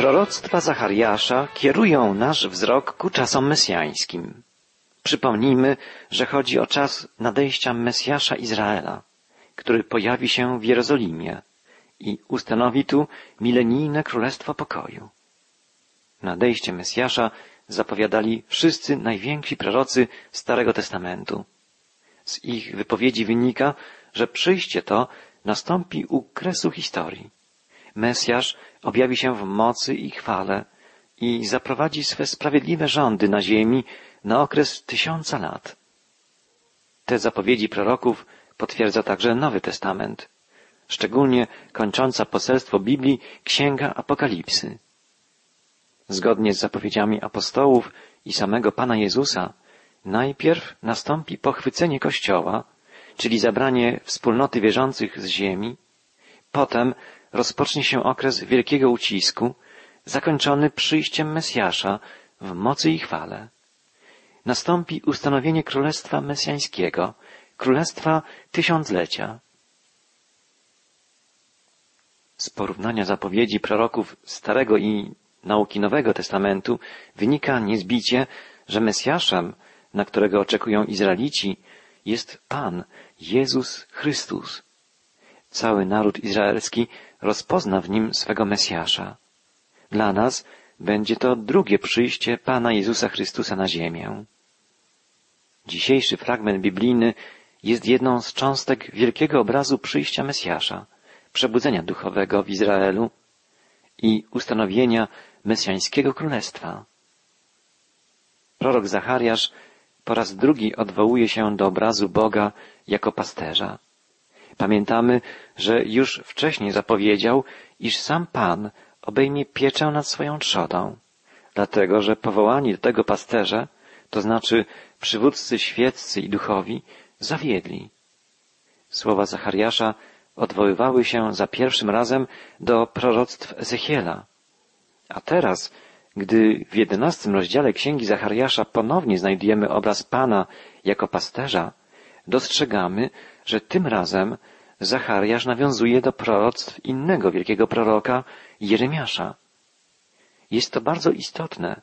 Proroctwa Zachariasza kierują nasz wzrok ku czasom mesjańskim. Przypomnijmy, że chodzi o czas nadejścia Mesjasza Izraela, który pojawi się w Jerozolimie i ustanowi tu milenijne królestwo pokoju. Nadejście Mesjasza zapowiadali wszyscy najwięksi prorocy Starego Testamentu. Z ich wypowiedzi wynika, że przyjście to nastąpi u kresu historii. Mesjasz objawi się w mocy i chwale i zaprowadzi swe sprawiedliwe rządy na ziemi na okres tysiąca lat. Te zapowiedzi proroków potwierdza także Nowy Testament, szczególnie kończąca poselstwo Biblii Księga Apokalipsy. Zgodnie z zapowiedziami apostołów i samego Pana Jezusa, najpierw nastąpi pochwycenie Kościoła, czyli zabranie wspólnoty wierzących z ziemi, potem rozpocznie się okres wielkiego ucisku, zakończony przyjściem Mesjasza w mocy i chwale. Nastąpi ustanowienie Królestwa Mesjańskiego, Królestwa Tysiąclecia. Z porównania zapowiedzi proroków Starego i nauki Nowego Testamentu wynika niezbicie, że Mesjaszem, na którego oczekują Izraelici, jest Pan, Jezus Chrystus. Cały naród izraelski rozpozna w nim swego Mesjasza. Dla nas będzie to drugie przyjście Pana Jezusa Chrystusa na ziemię. Dzisiejszy fragment biblijny jest jedną z cząstek wielkiego obrazu przyjścia Mesjasza, przebudzenia duchowego w Izraelu i ustanowienia Mesjańskiego Królestwa. Prorok Zachariasz po raz drugi odwołuje się do obrazu Boga jako pasterza. Pamiętamy, że już wcześniej zapowiedział, iż sam Pan obejmie pieczę nad swoją trzodą, dlatego że powołani do tego pasterze, to znaczy przywódcy świeccy i duchowi, zawiedli. Słowa Zachariasza odwoływały się za pierwszym razem do proroctw Ezechiela. A teraz, gdy w jedenastym rozdziale Księgi Zachariasza ponownie znajdujemy obraz Pana jako pasterza, dostrzegamy, że tym razem Zachariasz nawiązuje do proroctw innego wielkiego proroka, Jeremiasza. Jest to bardzo istotne,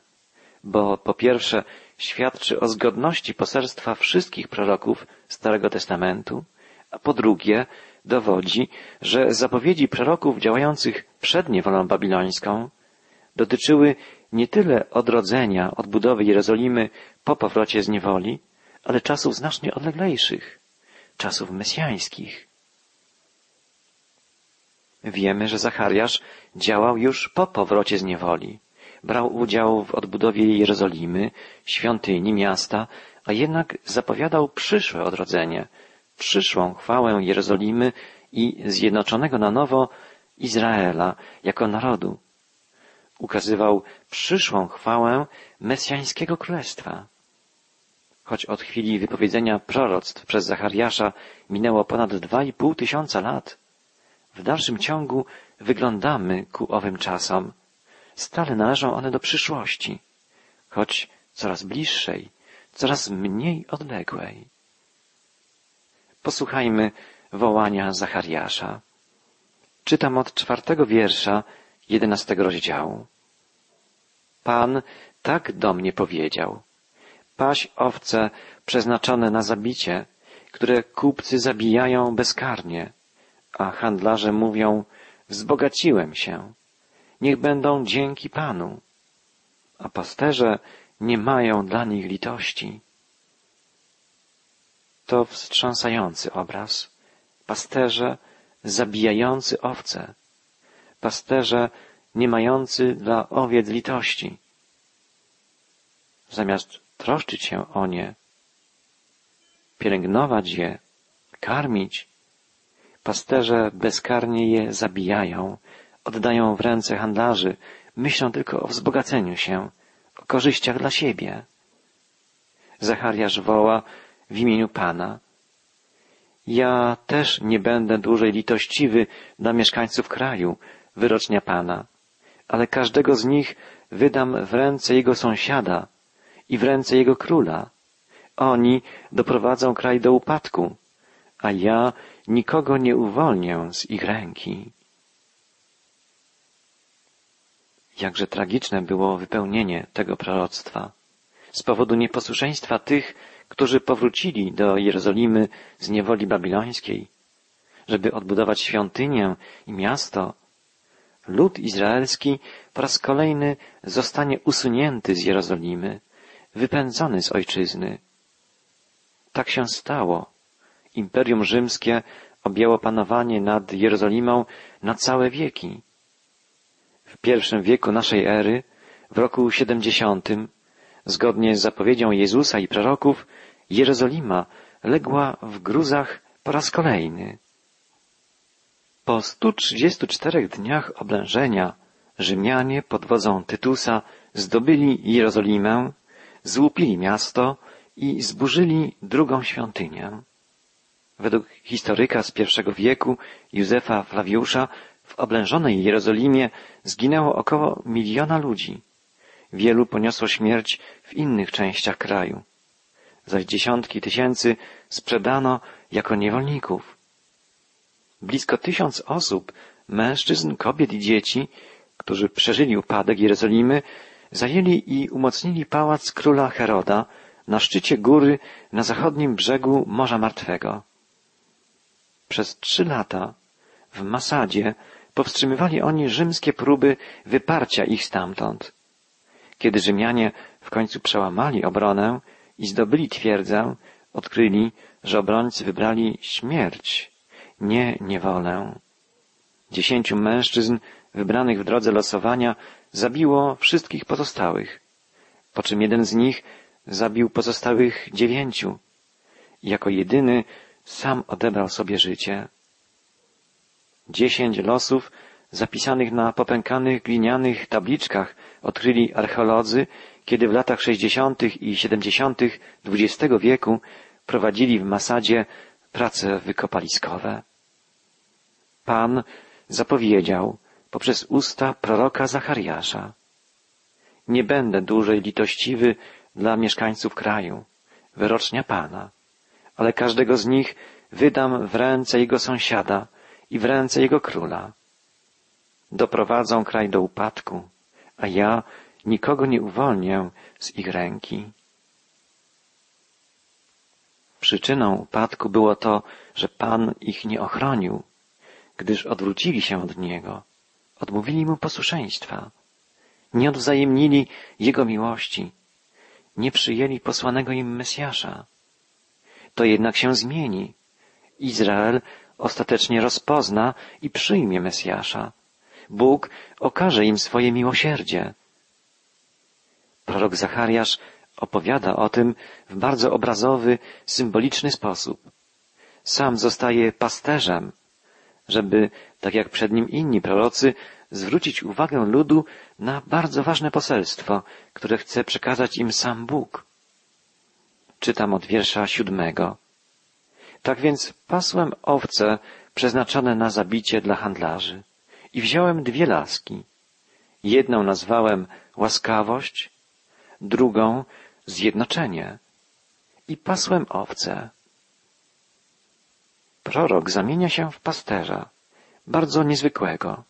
bo po pierwsze świadczy o zgodności poselstwa wszystkich proroków Starego Testamentu, a po drugie dowodzi, że zapowiedzi proroków działających przed niewolą babilońską dotyczyły nie tyle odrodzenia, odbudowy Jerozolimy po powrocie z niewoli, ale czasów znacznie odleglejszych, czasów mesjańskich. Wiemy, że Zachariasz działał już po powrocie z niewoli. Brał udział w odbudowie Jerozolimy, świątyni, miasta, a jednak zapowiadał przyszłe odrodzenie, przyszłą chwałę Jerozolimy i zjednoczonego na nowo Izraela jako narodu. Ukazywał przyszłą chwałę Mesjańskiego Królestwa. Choć od chwili wypowiedzenia proroctw przez Zachariasza minęło ponad dwa i pół tysiąca lat, w dalszym ciągu wyglądamy ku owym czasom. Stale należą one do przyszłości, choć coraz bliższej, coraz mniej odległej. Posłuchajmy wołania Zachariasza. Czytam od czwartego wiersza jedenastego rozdziału. Pan tak do mnie powiedział. Paś owce przeznaczone na zabicie, które kupcy zabijają bezkarnie, a handlarze mówią, wzbogaciłem się. Niech będą dzięki Panu. A pasterze nie mają dla nich litości. To wstrząsający obraz. Pasterze zabijający owce. Pasterze nie mający dla owiec litości. Zamiast troszczyć się o nie, pielęgnować je, karmić, pasterze bezkarnie je zabijają, oddają w ręce handlarzy, myślą tylko o wzbogaceniu się, o korzyściach dla siebie. Zachariasz woła w imieniu Pana. Ja też nie będę dłużej litościwy dla mieszkańców kraju, wyrocznia Pana, ale każdego z nich wydam w ręce jego sąsiada i w ręce jego króla. Oni doprowadzą kraj do upadku, a ja nikogo nie uwolnię z ich ręki. Jakże tragiczne było wypełnienie tego proroctwa. Z powodu nieposłuszeństwa tych, którzy powrócili do Jerozolimy z niewoli babilońskiej, żeby odbudować świątynię i miasto, lud izraelski po raz kolejny zostanie usunięty z Jerozolimy, wypędzony z ojczyzny. Tak się stało. Imperium Rzymskie objęło panowanie nad Jerozolimą na całe wieki. W pierwszym wieku naszej ery, w roku siedemdziesiątym, zgodnie z zapowiedzią Jezusa i proroków, Jerozolima legła w gruzach po raz kolejny. Po 134 dniach oblężenia Rzymianie pod wodzą Tytusa zdobyli Jerozolimę, złupili miasto i zburzyli drugą świątynię. Według historyka z pierwszego wieku Józefa Flawiusza w oblężonej Jerozolimie zginęło około miliona ludzi. Wielu poniosło śmierć w innych częściach kraju. Zaś dziesiątki tysięcy sprzedano jako niewolników. Blisko tysiąc osób, mężczyzn, kobiet i dzieci, którzy przeżyli upadek Jerozolimy, zajęli i umocnili pałac króla Heroda na szczycie góry na zachodnim brzegu Morza Martwego. Przez trzy lata w Masadzie powstrzymywali oni rzymskie próby wyparcia ich stamtąd. Kiedy Rzymianie w końcu przełamali obronę i zdobyli twierdzę, odkryli, że obrońcy wybrali śmierć nie niewolę. Dziesięciu mężczyzn wybranych w drodze losowania zabiło wszystkich pozostałych, po czym jeden z nich zabił pozostałych dziewięciu i jako jedyny sam odebrał sobie życie. Dziesięć losów zapisanych na popękanych glinianych tabliczkach odkryli archeolodzy, kiedy w latach sześćdziesiątych i siedemdziesiątych XX wieku prowadzili w Masadzie prace wykopaliskowe. Pan zapowiedział poprzez usta proroka Zachariasza. Nie będę dłużej litościwy dla mieszkańców kraju, wyrocznia Pana, ale każdego z nich wydam w ręce jego sąsiada i w ręce jego króla. Doprowadzą kraj do upadku, a ja nikogo nie uwolnię z ich ręki. Przyczyną upadku było to, że Pan ich nie ochronił, gdyż odwrócili się od Niego, odmówili Mu posłuszeństwa, nie odwzajemnili Jego miłości, nie przyjęli posłanego im Mesjasza. To jednak się zmieni. Izrael ostatecznie rozpozna i przyjmie Mesjasza. Bóg okaże im swoje miłosierdzie. Prorok Zachariasz opowiada o tym w bardzo obrazowy, symboliczny sposób. Sam zostaje pasterzem, żeby, tak jak przed nim inni prorocy, zwrócić uwagę ludu na bardzo ważne poselstwo, które chce przekazać im sam Bóg. Czytam od wiersza siódmego. Tak więc pasłem owce przeznaczone na zabicie dla handlarzy i wziąłem dwie laski. Jedną nazwałem łaskawość, drugą zjednoczenie i pasłem owce. Prorok zamienia się w pasterza, bardzo niezwykłego,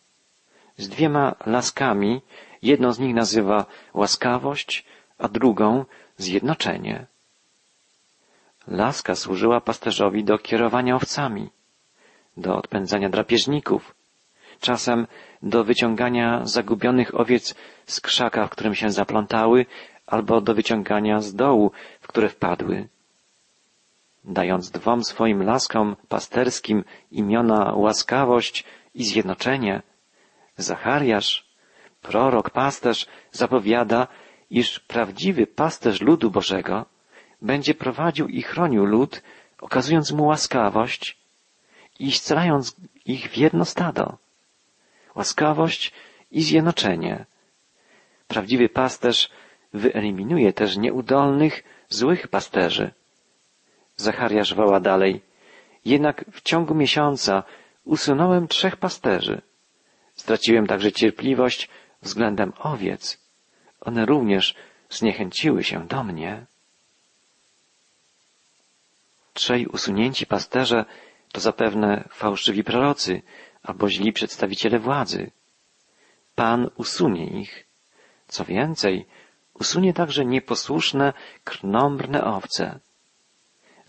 z dwiema laskami, jedną z nich nazywa łaskawość, a drugą zjednoczenie. Laska służyła pasterzowi do kierowania owcami, do odpędzania drapieżników, czasem do wyciągania zagubionych owiec z krzaka, w którym się zaplątały, albo do wyciągania z dołu, w które wpadły dając dwom swoim laskom pasterskim imiona łaskawość i zjednoczenie, Zachariasz, prorok, pasterz, zapowiada, iż prawdziwy pasterz ludu Bożego będzie prowadził i chronił lud, okazując mu łaskawość i scalając ich w jedno stado. Łaskawość i zjednoczenie. Prawdziwy pasterz wyeliminuje też nieudolnych, złych pasterzy Zachariasz woła dalej. Jednak w ciągu miesiąca usunąłem trzech pasterzy. Straciłem także cierpliwość względem owiec. One również zniechęciły się do mnie. Trzej usunięci pasterze to zapewne fałszywi prorocy albo źli przedstawiciele władzy. Pan usunie ich. Co więcej, usunie także nieposłuszne, krnąbrne owce.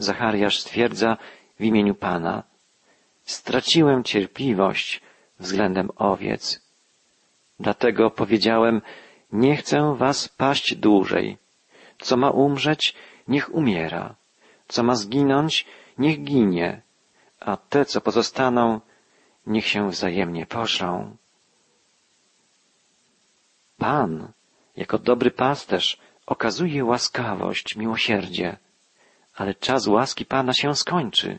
Zachariasz stwierdza w imieniu Pana, straciłem cierpliwość względem owiec. Dlatego powiedziałem, nie chcę was paść dłużej. Co ma umrzeć, niech umiera. Co ma zginąć, niech ginie. A te, co pozostaną, niech się wzajemnie pożrą. Pan, jako dobry pasterz, okazuje łaskawość, miłosierdzie, ale czas łaski Pana się skończy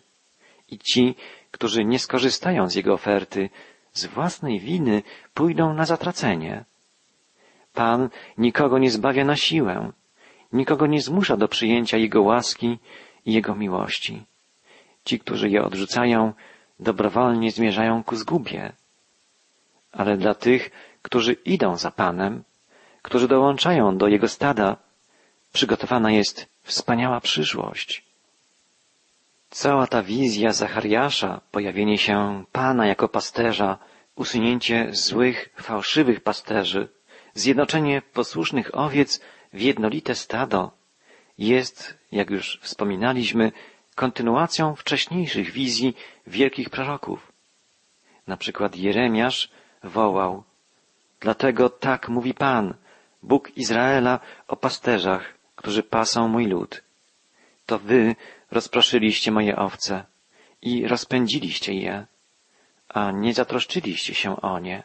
i ci, którzy nie skorzystają z Jego oferty, z własnej winy pójdą na zatracenie. Pan nikogo nie zbawia na siłę, nikogo nie zmusza do przyjęcia Jego łaski i Jego miłości. Ci, którzy je odrzucają, dobrowolnie zmierzają ku zgubie. Ale dla tych, którzy idą za Panem, którzy dołączają do Jego stada, przygotowana jest wspaniała przyszłość. Cała ta wizja Zachariasza, pojawienie się Pana jako pasterza, usunięcie złych, fałszywych pasterzy, zjednoczenie posłusznych owiec w jednolite stado, jest, jak już wspominaliśmy, kontynuacją wcześniejszych wizji wielkich proroków. Na przykład Jeremiasz wołał, Dlatego tak mówi Pan, Bóg Izraela o pasterzach, którzy pasą mój lud. To wy rozproszyliście moje owce i rozpędziliście je, a nie zatroszczyliście się o nie.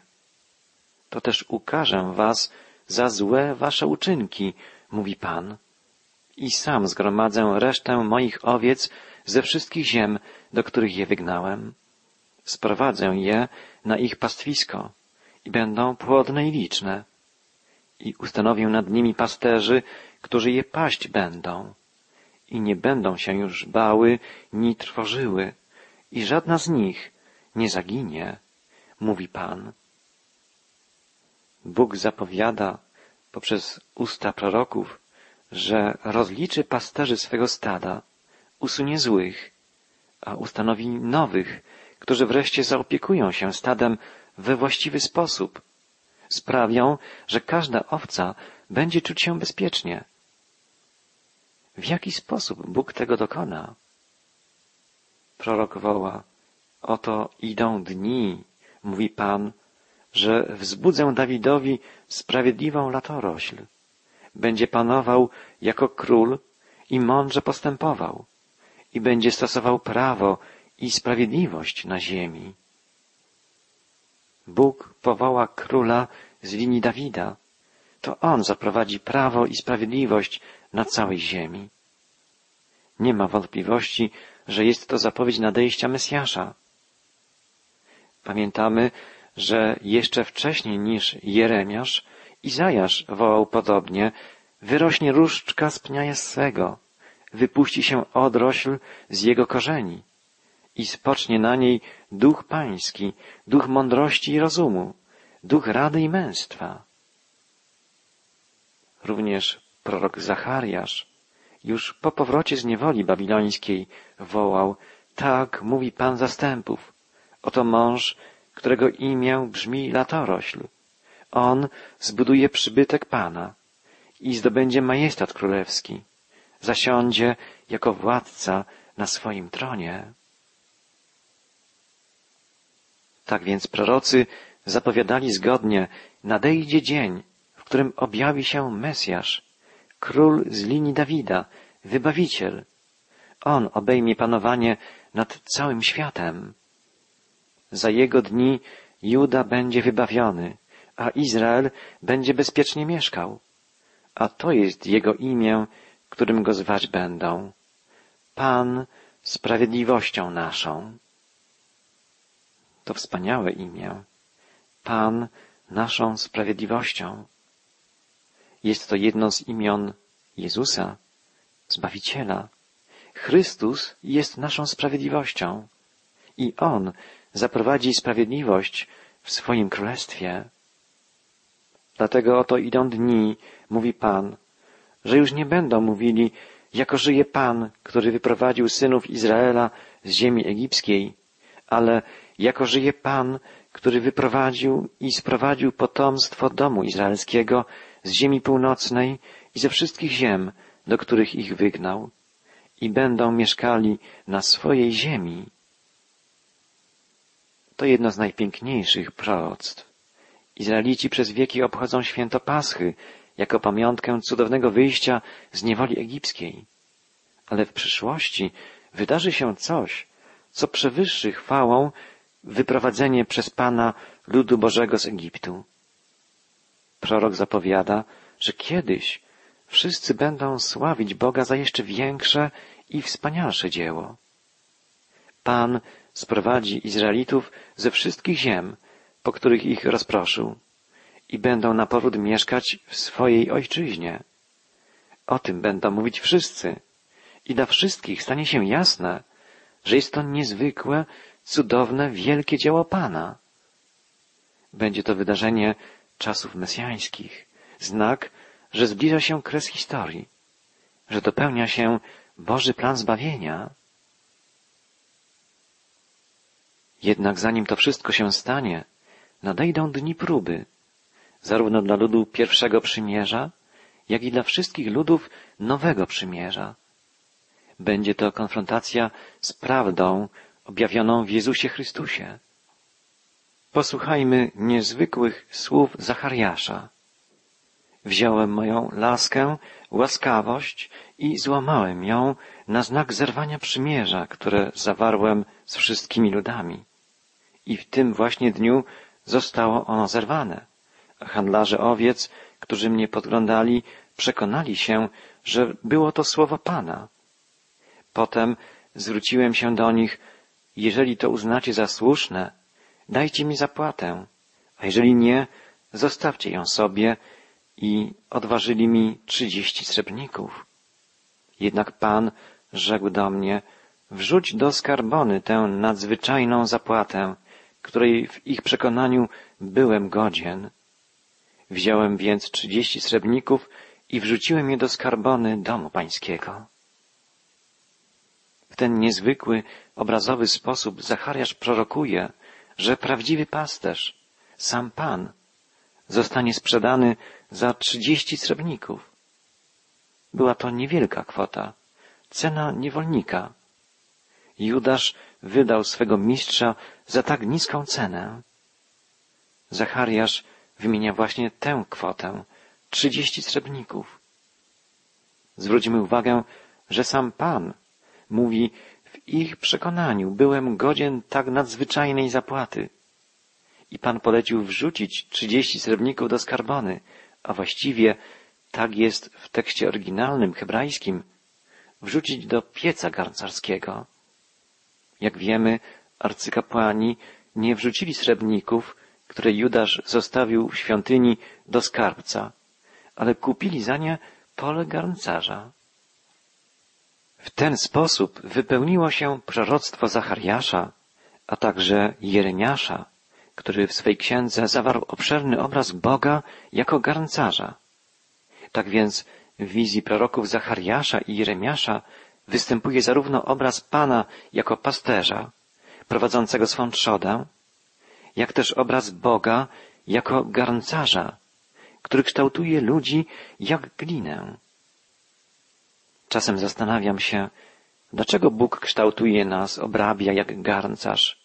To też ukażę was za złe wasze uczynki, mówi Pan i sam zgromadzę resztę moich owiec ze wszystkich ziem, do których je wygnałem. Sprowadzę je na ich pastwisko i będą płodne i liczne. I ustanowię nad nimi pasterzy, którzy je paść będą. I nie będą się już bały, ni trwożyły. I żadna z nich nie zaginie, mówi Pan. Bóg zapowiada poprzez usta proroków, że rozliczy pasterzy swego stada, usunie złych, a ustanowi nowych, którzy wreszcie zaopiekują się stadem we właściwy sposób. Sprawią, że każda owca będzie czuć się bezpiecznie. W jaki sposób Bóg tego dokona? Prorok woła, oto idą dni, mówi Pan, że wzbudzę Dawidowi sprawiedliwą latorośl będzie panował jako król i mądrze postępował i będzie stosował prawo i sprawiedliwość na ziemi. Bóg powoła króla z linii Dawida. To on zaprowadzi prawo i sprawiedliwość na całej ziemi. Nie ma wątpliwości, że jest to zapowiedź nadejścia Mesjasza. Pamiętamy, że jeszcze wcześniej niż Jeremiasz Izajasz wołał podobnie, wyrośnie różdżka z pnia Jessego, wypuści się odrośl z jego korzeni i spocznie na niej duch pański, duch mądrości i rozumu, duch rady i męstwa. Również prorok Zachariasz już po powrocie z niewoli babilońskiej wołał, tak mówi Pan zastępów, oto mąż, którego imię brzmi latorośl. On zbuduje przybytek Pana i zdobędzie majestat królewski. Zasiądzie jako władca na swoim tronie. Tak więc prorocy zapowiadali zgodnie, nadejdzie dzień, w którym objawi się Mesjasz, król z linii Dawida, wybawiciel. On obejmie panowanie nad całym światem. Za jego dni Juda będzie wybawiony, a Izrael będzie bezpiecznie mieszkał. A to jest Jego imię, którym Go zwać będą. Pan sprawiedliwością naszą. To wspaniałe imię. Pan naszą sprawiedliwością. Jest to jedno z imion Jezusa, Zbawiciela. Chrystus jest naszą sprawiedliwością i On zaprowadzi sprawiedliwość w swoim królestwie. Dlatego oto idą dni, mówi Pan, że już nie będą mówili, jako żyje Pan, który wyprowadził synów Izraela z ziemi egipskiej, ale jako żyje Pan, który wyprowadził i sprowadził potomstwo domu izraelskiego z ziemi północnej i ze wszystkich ziem, do których ich wygnał, i będą mieszkali na swojej ziemi. To jedno z najpiękniejszych proroctw. Izraelici przez wieki obchodzą święto Paschy jako pamiątkę cudownego wyjścia z niewoli egipskiej. Ale w przyszłości wydarzy się coś, co przewyższy chwałą wyprowadzenie przez Pana ludu Bożego z Egiptu. Prorok zapowiada, że kiedyś wszyscy będą sławić Boga za jeszcze większe i wspanialsze dzieło. Pan sprowadzi Izraelitów ze wszystkich ziem, po których ich rozproszył, i będą na powrót mieszkać w swojej ojczyźnie. O tym będą mówić wszyscy. I dla wszystkich stanie się jasne, że jest to niezwykłe, cudowne, wielkie dzieło Pana. Będzie to wydarzenie czasów mesjańskich, znak, że zbliża się kres historii, że dopełnia się Boży plan zbawienia. Jednak zanim to wszystko się stanie, nadejdą dni próby, zarówno dla ludu pierwszego przymierza, jak i dla wszystkich ludów nowego przymierza. Będzie to konfrontacja z prawdą objawioną w Jezusie Chrystusie. Posłuchajmy niezwykłych słów Zachariasza. Wziąłem moją laskę, łaskawość i złamałem ją na znak zerwania przymierza, które zawarłem z wszystkimi ludami. I w tym właśnie dniu zostało ono zerwane. Handlarze owiec, którzy mnie podglądali, przekonali się, że było to słowo Pana. Potem zwróciłem się do nich, jeżeli to uznacie za słuszne, dajcie mi zapłatę, a jeżeli nie, zostawcie ją sobie i odważyli mi trzydzieści srebrników. Jednak Pan rzekł do mnie, wrzuć do skarbony tę nadzwyczajną zapłatę, której w ich przekonaniu byłem godzien. Wziąłem więc trzydzieści srebrników i wrzuciłem je do skarbony domu pańskiego. Ten niezwykły, obrazowy sposób Zachariasz prorokuje, że prawdziwy pasterz, sam Pan, zostanie sprzedany za trzydzieści srebrników. Była to niewielka kwota, cena niewolnika. Judasz wydał swego mistrza za tak niską cenę. Zachariasz wymienia właśnie tę kwotę, trzydzieści srebrników. Zwróćmy uwagę, że sam Pan mówi, w ich przekonaniu byłem godzien tak nadzwyczajnej zapłaty. I Pan polecił wrzucić trzydzieści srebrników do skarbony, a właściwie tak jest w tekście oryginalnym hebrajskim, wrzucić do pieca garncarskiego. Jak wiemy, arcykapłani nie wrzucili srebrników, które Judasz zostawił w świątyni do skarbca, ale kupili za nie pole garncarza. W ten sposób wypełniło się proroctwo Zachariasza, a także Jeremiasza, który w swej księdze zawarł obszerny obraz Boga jako garncarza. Tak więc w wizji proroków Zachariasza i Jeremiasza występuje zarówno obraz Pana jako pasterza, prowadzącego swą trzodę, jak też obraz Boga jako garncarza, który kształtuje ludzi jak glinę. Czasem zastanawiam się, dlaczego Bóg kształtuje nas, obrabia jak garncarz,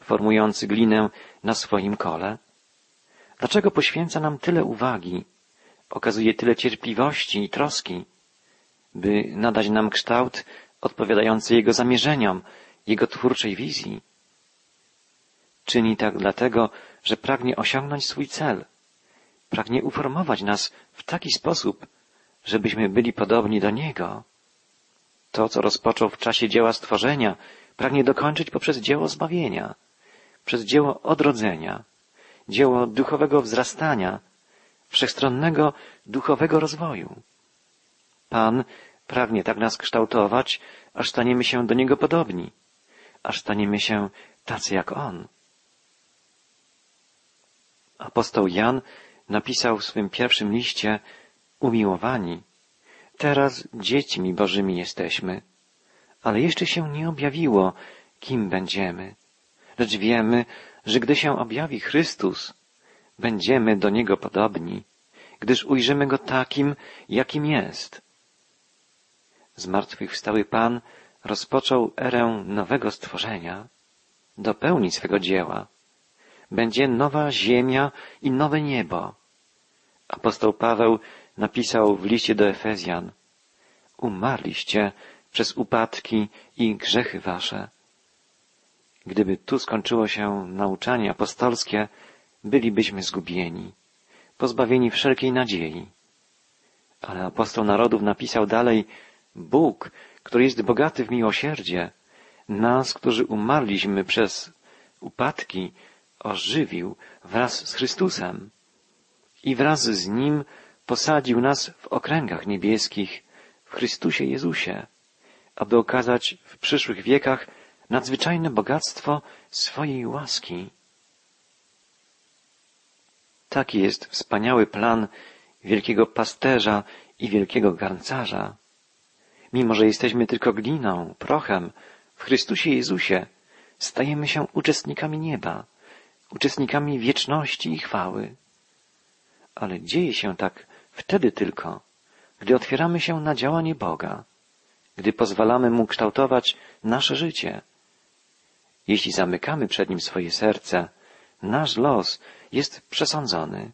formujący glinę na swoim kole? Dlaczego poświęca nam tyle uwagi, okazuje tyle cierpliwości i troski, by nadać nam kształt odpowiadający Jego zamierzeniom, Jego twórczej wizji? Czyni tak dlatego, że pragnie osiągnąć swój cel, pragnie uformować nas w taki sposób, żebyśmy byli podobni do Niego. To, co rozpoczął w czasie dzieła stworzenia, pragnie dokończyć poprzez dzieło zbawienia, przez dzieło odrodzenia, dzieło duchowego wzrastania, wszechstronnego duchowego rozwoju. Pan pragnie tak nas kształtować, aż staniemy się do Niego podobni, aż staniemy się tacy jak On. Apostoł Jan napisał w swym pierwszym liście Umiłowani, teraz dziećmi Bożymi jesteśmy, ale jeszcze się nie objawiło, kim będziemy. Lecz wiemy, że gdy się objawi Chrystus, będziemy do Niego podobni, gdyż ujrzymy Go takim, jakim jest. Zmartwychwstały Pan rozpoczął erę nowego stworzenia, dopełni swego dzieła. Będzie nowa ziemia i nowe niebo. Apostoł Paweł napisał w liście do Efezjan Umarliście przez upadki i grzechy wasze. Gdyby tu skończyło się nauczanie apostolskie, bylibyśmy zgubieni, pozbawieni wszelkiej nadziei. Ale apostoł narodów napisał dalej Bóg, który jest bogaty w miłosierdzie, nas, którzy umarliśmy przez upadki, ożywił wraz z Chrystusem i wraz z Nim posadził nas w okręgach niebieskich w Chrystusie Jezusie, aby okazać w przyszłych wiekach nadzwyczajne bogactwo swojej łaski. Taki jest wspaniały plan wielkiego pasterza i wielkiego garncarza. Mimo, że jesteśmy tylko gliną, prochem, w Chrystusie Jezusie stajemy się uczestnikami nieba, uczestnikami wieczności i chwały. Ale dzieje się tak wtedy tylko, gdy otwieramy się na działanie Boga, gdy pozwalamy Mu kształtować nasze życie. Jeśli zamykamy przed Nim swoje serce, nasz los jest przesądzony.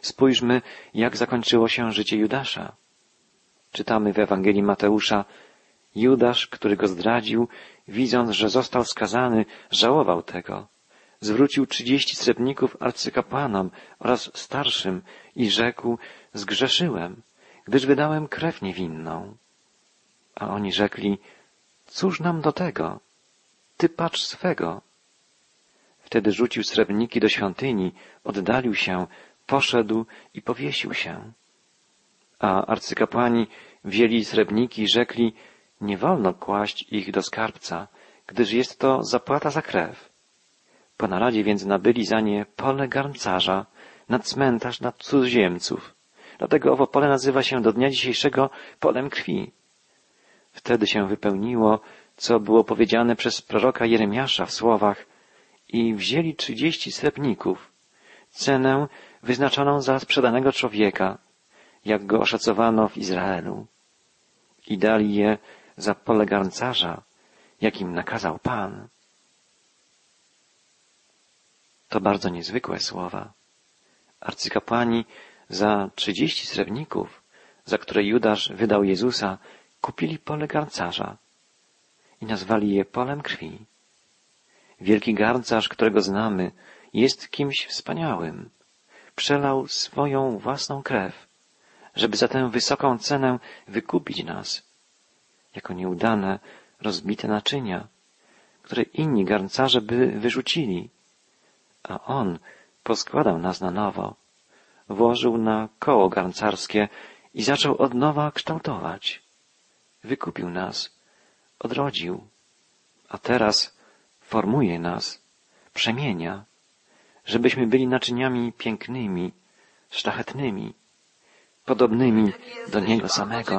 Spójrzmy, jak zakończyło się życie Judasza. Czytamy w Ewangelii Mateusza, Judasz, który go zdradził, widząc, że został skazany, żałował tego. Zwrócił trzydzieści srebrników arcykapłanom oraz starszym i rzekł, zgrzeszyłem, gdyż wydałem krew niewinną. A oni rzekli, cóż nam do tego? Ty patrz swego. Wtedy rzucił srebrniki do świątyni, oddalił się, poszedł i powiesił się. A arcykapłani wzięli srebrniki i rzekli, nie wolno kłaść ich do skarbca, gdyż jest to zapłata za krew. Po naradzie więc nabyli za nie pole garncarza na cmentarz dla cudzoziemców. Dlatego owo pole nazywa się do dnia dzisiejszego polem krwi. Wtedy się wypełniło, co było powiedziane przez proroka Jeremiasza w słowach i wzięli trzydzieści srebrników, cenę wyznaczoną za sprzedanego człowieka, jak go oszacowano w Izraelu. I dali je za pole garncarza, jakim nakazał Pan. To bardzo niezwykłe słowa. Arcykapłani za trzydzieści srebrników, za które Judasz wydał Jezusa, kupili pole garncarza i nazwali je polem krwi. Wielki garncarz, którego znamy, jest kimś wspaniałym. Przelał swoją własną krew, żeby za tę wysoką cenę wykupić nas, jako nieudane, rozbite naczynia, które inni garncarze by wyrzucili, a on poskładał nas na nowo, włożył na koło garncarskie i zaczął od nowa kształtować. Wykupił nas, odrodził, a teraz formuje nas, przemienia, żebyśmy byli naczyniami pięknymi, szlachetnymi, podobnymi do Niego samego.